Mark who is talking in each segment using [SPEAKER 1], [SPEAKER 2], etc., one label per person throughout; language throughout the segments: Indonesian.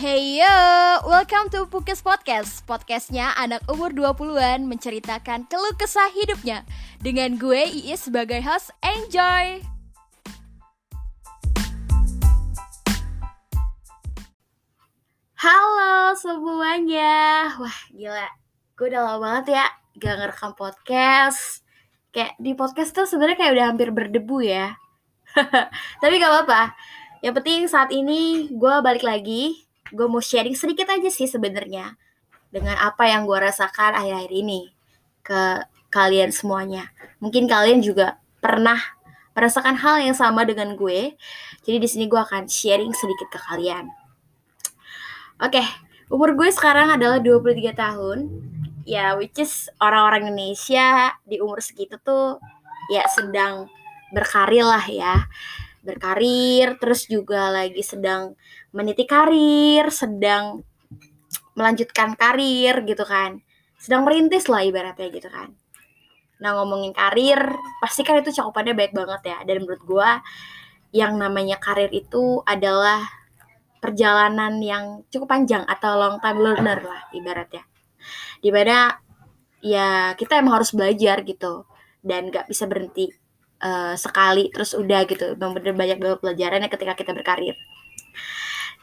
[SPEAKER 1] Hey yo, welcome to Pukis Podcast. Podcastnya anak umur 20-an menceritakan keluh kesah hidupnya. Dengan gue Iis sebagai host, enjoy! Halo semuanya. Wah gila, gue udah lama banget ya gak ngerekam podcast. Kayak di podcast tuh sebenarnya kayak udah hampir berdebu ya. Tapi gak apa-apa. Yang penting saat ini gue balik lagi gue mau sharing sedikit aja sih sebenarnya dengan apa yang gue rasakan akhir-akhir ini ke kalian semuanya. Mungkin kalian juga pernah merasakan hal yang sama dengan gue. Jadi di sini gue akan sharing sedikit ke kalian. Oke, umur gue sekarang adalah 23 tahun. Ya, which is orang-orang Indonesia di umur segitu tuh ya sedang berkarir lah ya. Berkarir, terus juga lagi sedang meniti karir, sedang melanjutkan karir gitu kan. Sedang merintis lah ibaratnya gitu kan. Nah ngomongin karir, pasti kan itu cakupannya baik banget ya. Dan menurut gue, yang namanya karir itu adalah perjalanan yang cukup panjang atau long time learner lah ibaratnya. Di mana ya kita emang harus belajar gitu. Dan gak bisa berhenti uh, sekali terus udah gitu. Bener-bener banyak banget pelajarannya ketika kita berkarir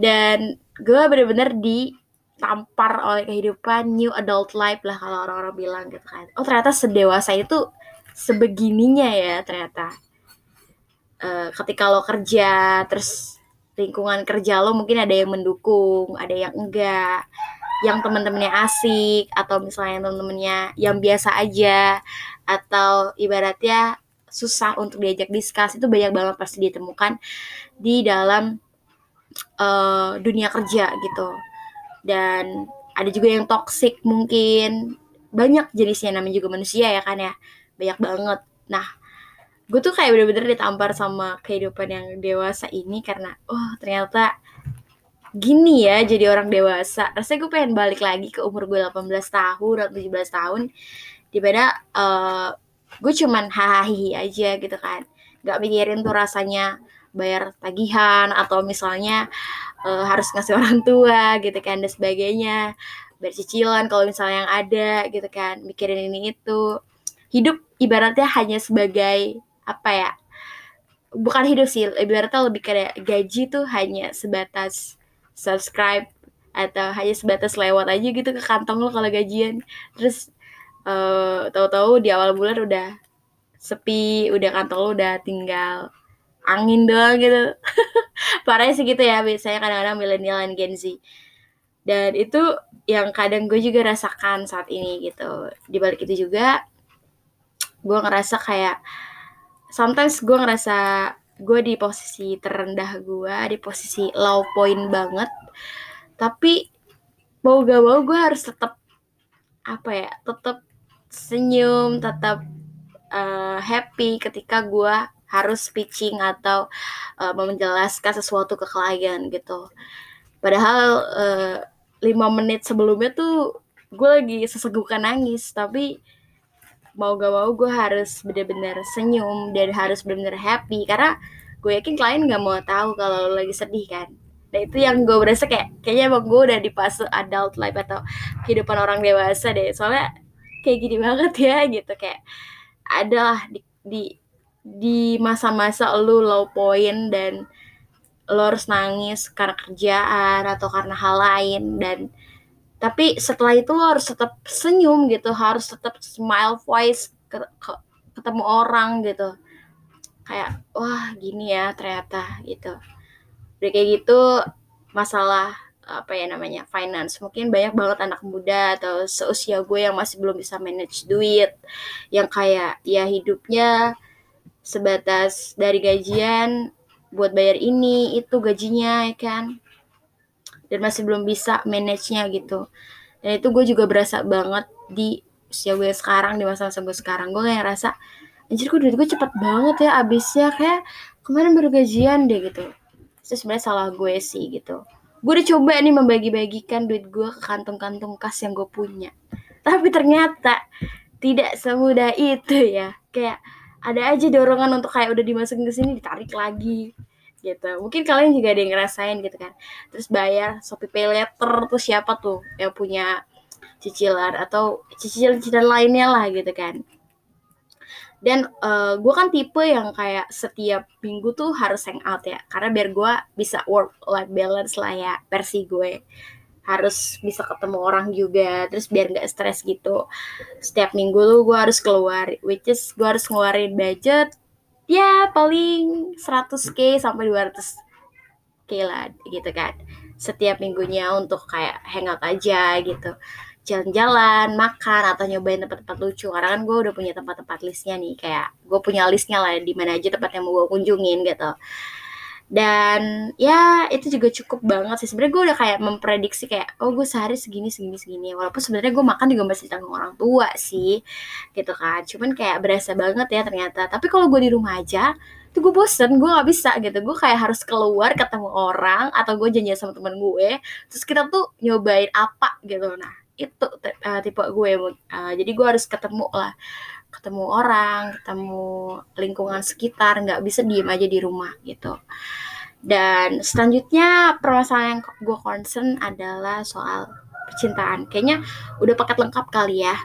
[SPEAKER 1] dan gue bener-bener ditampar oleh kehidupan new adult life lah kalau orang-orang bilang gitu kan. Oh ternyata sedewasa itu sebegininya ya ternyata. Uh, ketika lo kerja terus lingkungan kerja lo mungkin ada yang mendukung ada yang enggak. Yang temen-temennya asik atau misalnya temen-temennya yang biasa aja. Atau ibaratnya susah untuk diajak diskus. Itu banyak banget pasti ditemukan di dalam uh, dunia kerja gitu. Dan ada juga yang toxic mungkin. Banyak jenisnya namanya juga manusia ya kan ya. Banyak banget. Nah gue tuh kayak bener-bener ditampar sama kehidupan yang dewasa ini karena oh ternyata gini ya jadi orang dewasa. Rasanya gue pengen balik lagi ke umur gue 18 tahun atau 17 tahun. Di mana uh, gue cuman hahaha aja gitu kan. Gak mikirin tuh rasanya bayar tagihan atau misalnya uh, harus ngasih orang tua gitu kan dan sebagainya. Bayar cicilan kalau misalnya yang ada gitu kan mikirin ini itu. Hidup ibaratnya hanya sebagai apa ya bukan hidup sih ibaratnya lebih kayak gaji tuh hanya sebatas subscribe atau hanya sebatas lewat aja gitu ke kantong lo kalau gajian. Terus uh, tahu-tahu di awal bulan udah sepi udah kantong lo udah tinggal angin doang gitu. Parahnya sih gitu ya biasanya kadang-kadang milenial dan Gen Z. Dan itu yang kadang gue juga rasakan saat ini gitu. Di balik itu juga gue ngerasa kayak sometimes gue ngerasa gue di posisi terendah gue di posisi low point banget. Tapi mau gak mau gue harus tetap apa ya tetap senyum tetap uh, happy ketika gue harus pitching atau uh, menjelaskan sesuatu ke klien gitu. Padahal uh, lima menit sebelumnya tuh gue lagi sesegukan nangis, tapi mau gak mau gue harus bener-bener senyum dan harus bener-bener happy karena gue yakin klien gak mau tahu kalau lo lagi sedih kan. Nah itu yang gue berasa kayak kayaknya emang gue udah di fase adult life atau kehidupan orang dewasa deh. Soalnya kayak gini banget ya gitu kayak adalah di, di di masa-masa lu low point dan lo harus nangis karena kerjaan atau karena hal lain dan tapi setelah itu lo harus tetap senyum gitu harus tetap smile voice ke, ke, ketemu orang gitu. Kayak wah gini ya ternyata gitu. Udah kayak gitu masalah apa ya namanya finance. Mungkin banyak banget anak muda atau seusia gue yang masih belum bisa manage duit. Yang kayak ya hidupnya sebatas dari gajian buat bayar ini itu gajinya ya kan? Dan masih belum bisa manage-nya gitu. Dan itu gue juga berasa banget di usia gue sekarang di masa-masa gue sekarang. Gue kayak ngerasa anjir kok duit gue cepet banget ya abisnya. Kayak kemarin baru gajian deh gitu. Itu sebenarnya salah gue sih gitu. Gue udah coba nih membagi-bagikan duit gue ke kantong-kantong kas yang gue punya. Tapi ternyata tidak semudah itu ya. Kayak ada aja dorongan untuk kayak udah dimasukin ke sini ditarik lagi gitu. Mungkin kalian juga ada yang ngerasain gitu kan. Terus bayar Shopee Pay Later tuh siapa tuh yang punya cicilan atau cicilan-cicilan lainnya lah gitu kan. Dan uh, gue kan tipe yang kayak setiap minggu tuh harus hang out ya karena biar gue bisa work life balance lah ya versi gue harus bisa ketemu orang juga terus biar nggak stres gitu. Setiap minggu tuh gue harus keluar which is gue harus ngeluarin budget ya paling 100k sampai 200k lah gitu kan. Setiap minggunya untuk kayak hangout aja gitu. Jalan-jalan, makan atau nyobain tempat-tempat lucu. Karena kan gue udah punya tempat-tempat listnya nih, kayak gue punya listnya lah di mana aja tempat yang mau gue kunjungin gitu dan ya itu juga cukup banget sih. Sebenarnya gue udah kayak memprediksi kayak oh gue sehari segini segini segini. Walaupun sebenarnya gue makan juga masih tanggung orang tua sih gitu kan. Cuman kayak berasa banget ya ternyata. Tapi kalau gue di rumah aja tuh gue bosen gue nggak bisa gitu. Gue kayak harus keluar ketemu orang atau gue janjian sama temen gue terus kita tuh nyobain apa gitu. Nah itu uh, tipe gue uh, jadi gue harus ketemu lah ketemu orang, ketemu lingkungan sekitar, nggak bisa diem aja di rumah gitu. Dan selanjutnya permasalahan yang gue concern adalah soal percintaan. Kayaknya udah paket lengkap kali ya.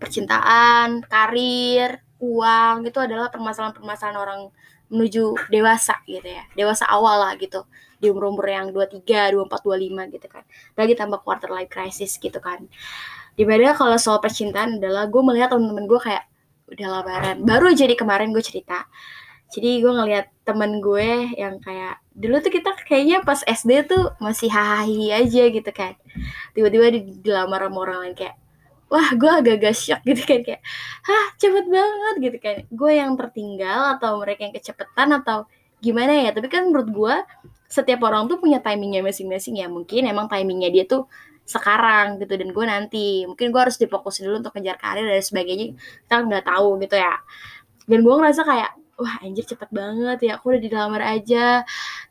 [SPEAKER 1] Percintaan, karir, uang itu adalah permasalahan-permasalahan orang menuju dewasa gitu ya. Dewasa awal lah gitu. Di umur-umur yang 23, 24, 25 gitu kan. Lagi tambah quarter life crisis gitu kan di mana kalau soal percintaan adalah gue melihat temen-temen gue kayak udah lebaran baru jadi kemarin gue cerita. Jadi gue ngeliat temen gue yang kayak dulu tuh kita kayaknya pas SD tuh masih hahaha aja gitu kan. Tiba-tiba dilamar sama orang lain kayak wah gue agak-agak shock gitu kan. Kayak hah cepet banget gitu kan. Gue yang tertinggal atau mereka yang kecepetan atau gimana ya? Tapi kan menurut gue setiap orang tuh punya timingnya masing-masing ya. Mungkin emang timingnya dia tuh sekarang gitu dan gue nanti. Mungkin gue harus difokusin dulu untuk kejar karir dan sebagainya. Kita nggak tahu gitu ya. Dan gue ngerasa kayak wah anjir cepet banget ya aku udah di dalamar aja.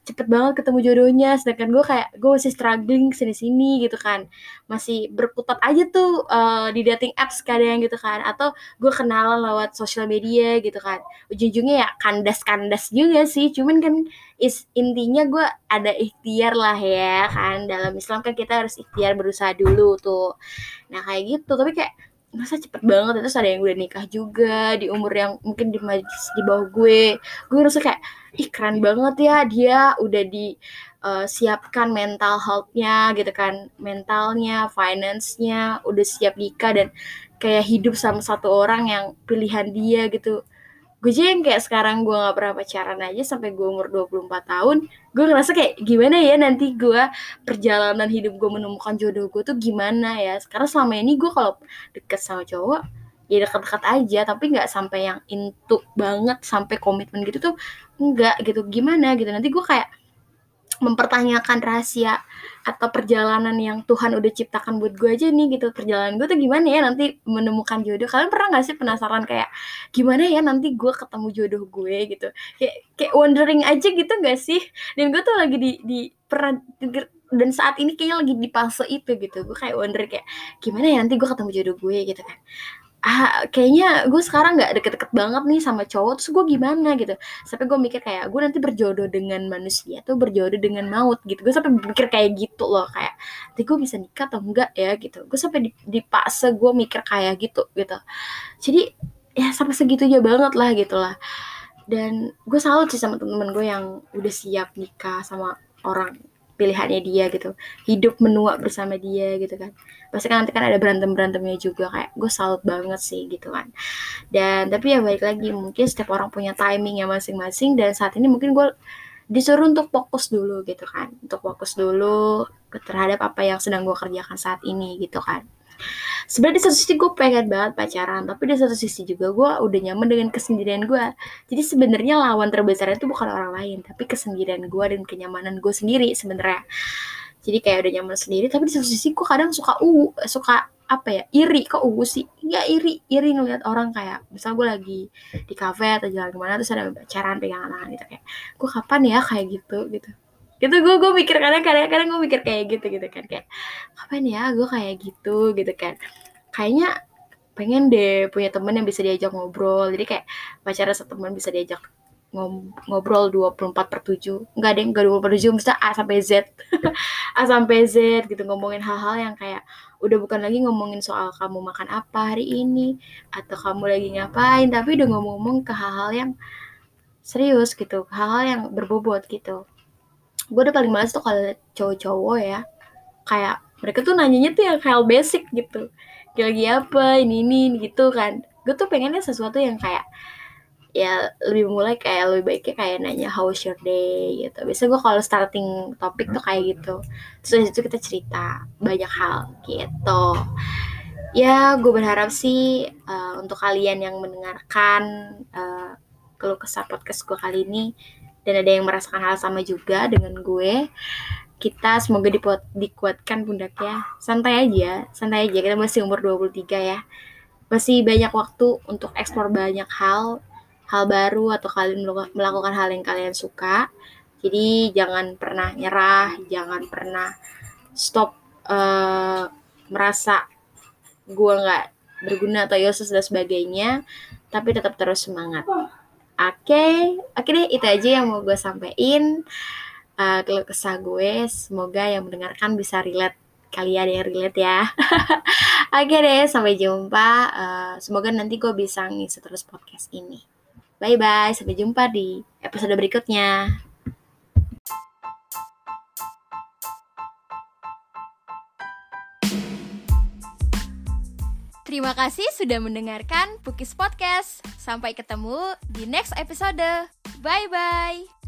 [SPEAKER 1] Cepet banget ketemu jodohnya. Sedangkan gue kayak gue masih struggling sini sini gitu kan. Masih berputar aja tuh uh, di dating apps kadang gitu kan. Atau gue kenalan lewat sosial media gitu kan. Ujung-ujungnya ya kandas-kandas juga sih. Cuman kan is intinya gue ada ikhtiar lah ya kan. Dalam Islam kan kita harus ikhtiar berusaha dulu tuh. Nah kayak gitu. Tapi kayak masa cepet banget terus ada yang udah nikah juga di umur yang mungkin di di bawah gue. Gue ngerasa kayak ih keren banget ya dia udah di uh, siapkan mental healthnya gitu kan. Mentalnya finance-nya udah siap nikah dan kayak hidup sama satu orang yang pilihan dia gitu gue aja yang kayak sekarang gue gak pernah pacaran aja sampai gue umur 24 tahun gue ngerasa kayak gimana ya nanti gue perjalanan hidup gue menemukan jodoh gue tuh gimana ya. Karena selama ini gue kalau deket sama cowok ya deket-deket aja tapi nggak sampai yang intu banget sampai komitmen gitu tuh enggak gitu. Gimana gitu? Nanti gue kayak mempertanyakan rahasia atau perjalanan yang Tuhan udah ciptakan buat gue aja nih gitu. Perjalanan gue tuh gimana ya nanti menemukan jodoh. Kalian pernah gak sih penasaran kayak gimana ya nanti gue ketemu jodoh gue? gitu. Kayak kayak wondering aja gitu gak sih? Dan gue tuh lagi di di pernah dan saat ini kayaknya lagi di fase itu gitu. Gue kayak wonder kayak gimana ya nanti gue ketemu jodoh gue? gitu kan ah kayaknya gue sekarang nggak deket-deket banget nih sama cowok terus gue gimana gitu. Sampai gue mikir kayak gue nanti berjodoh dengan manusia tuh berjodoh dengan maut gitu. Gue sampai mikir kayak gitu loh kayak nanti gue bisa nikah atau enggak ya gitu. Gue sampai di, di fase gue mikir kayak gitu gitu. Jadi ya sampai segitunya banget lah gitu lah. Dan gue salut sih sama temen-temen gue yang udah siap nikah sama orang pilihannya dia gitu. Hidup menua bersama dia gitu kan. Pasti kan nanti kan ada berantem berantemnya juga kayak gue salut banget sih gitu kan. Dan tapi ya baik lagi mungkin setiap orang punya timingnya masing-masing dan saat ini mungkin gue disuruh untuk fokus dulu gitu kan. Untuk fokus dulu terhadap apa yang sedang gue kerjakan saat ini gitu kan sebenarnya di satu sisi gue pengen banget pacaran tapi di satu sisi juga gue udah nyaman dengan kesendirian gue jadi sebenarnya lawan terbesar itu bukan orang lain tapi kesendirian gue dan kenyamanan gue sendiri sebenarnya. Jadi kayak udah nyaman sendiri tapi di satu sisi gue kadang suka uh suka apa ya iri. Kok uh sih? Ya iri iri ngeliat orang kayak misal gue lagi di kafe atau jalan ke mana terus ada pacaran pegangan tangan gitu kayak gue kapan ya? Kayak gitu gitu gitu gue gue mikir kadang kadang kadang gue mikir kayak gitu gitu kan. Kayak kapan ya gue kayak gitu? Gitu kan. Kayaknya pengen deh punya temen yang bisa diajak ngobrol. Jadi kayak pacaran satu teman bisa diajak ngobrol 24 per 7 Enggak deh, enggak 24 per 7 Maksudnya A sampai Z. A sampai Z gitu Ngomongin hal-hal yang kayak Udah bukan lagi ngomongin soal kamu makan apa hari ini Atau kamu lagi ngapain Tapi udah ngomong-ngomong ke hal-hal yang Serius gitu Hal-hal yang berbobot gitu Gue udah paling males tuh kalau cowok-cowok ya. Kayak mereka tuh nanyanya tuh yang hal basic gitu. Lagi apa ini ini gitu kan. Gue tuh pengennya sesuatu yang kayak ya lebih mulai kayak lebih baiknya kayak nanya how was your day? gitu. Biasanya gue kalau starting topik tuh kayak gitu. Terus dari kita cerita banyak hal gitu. Ya gue berharap sih uh, untuk kalian yang mendengarkan uh, keluh kesah podcast gue kali ini dan ada yang merasakan hal sama juga dengan gue. Kita semoga dipuat, dikuatkan pundaknya. Santai aja santai aja. Kita masih umur 23 ya. Masih banyak waktu untuk eksplor banyak hal hal baru atau kalian melakukan hal yang kalian suka. Jadi jangan pernah nyerah, jangan pernah stop uh, merasa gue nggak berguna atau yosus dan sebagainya, tapi tetap terus semangat. Oke, okay. oke okay deh itu aja yang mau gue sampaikan. Uh, kalau kesah gue, semoga yang mendengarkan bisa relate kalian yang relate ya. Oke okay deh, sampai jumpa. Uh, semoga nanti gue bisa ngisi terus podcast ini. Bye bye, sampai jumpa di episode berikutnya. Terima kasih sudah mendengarkan Pukis Podcast. Sampai ketemu di next episode. Bye bye.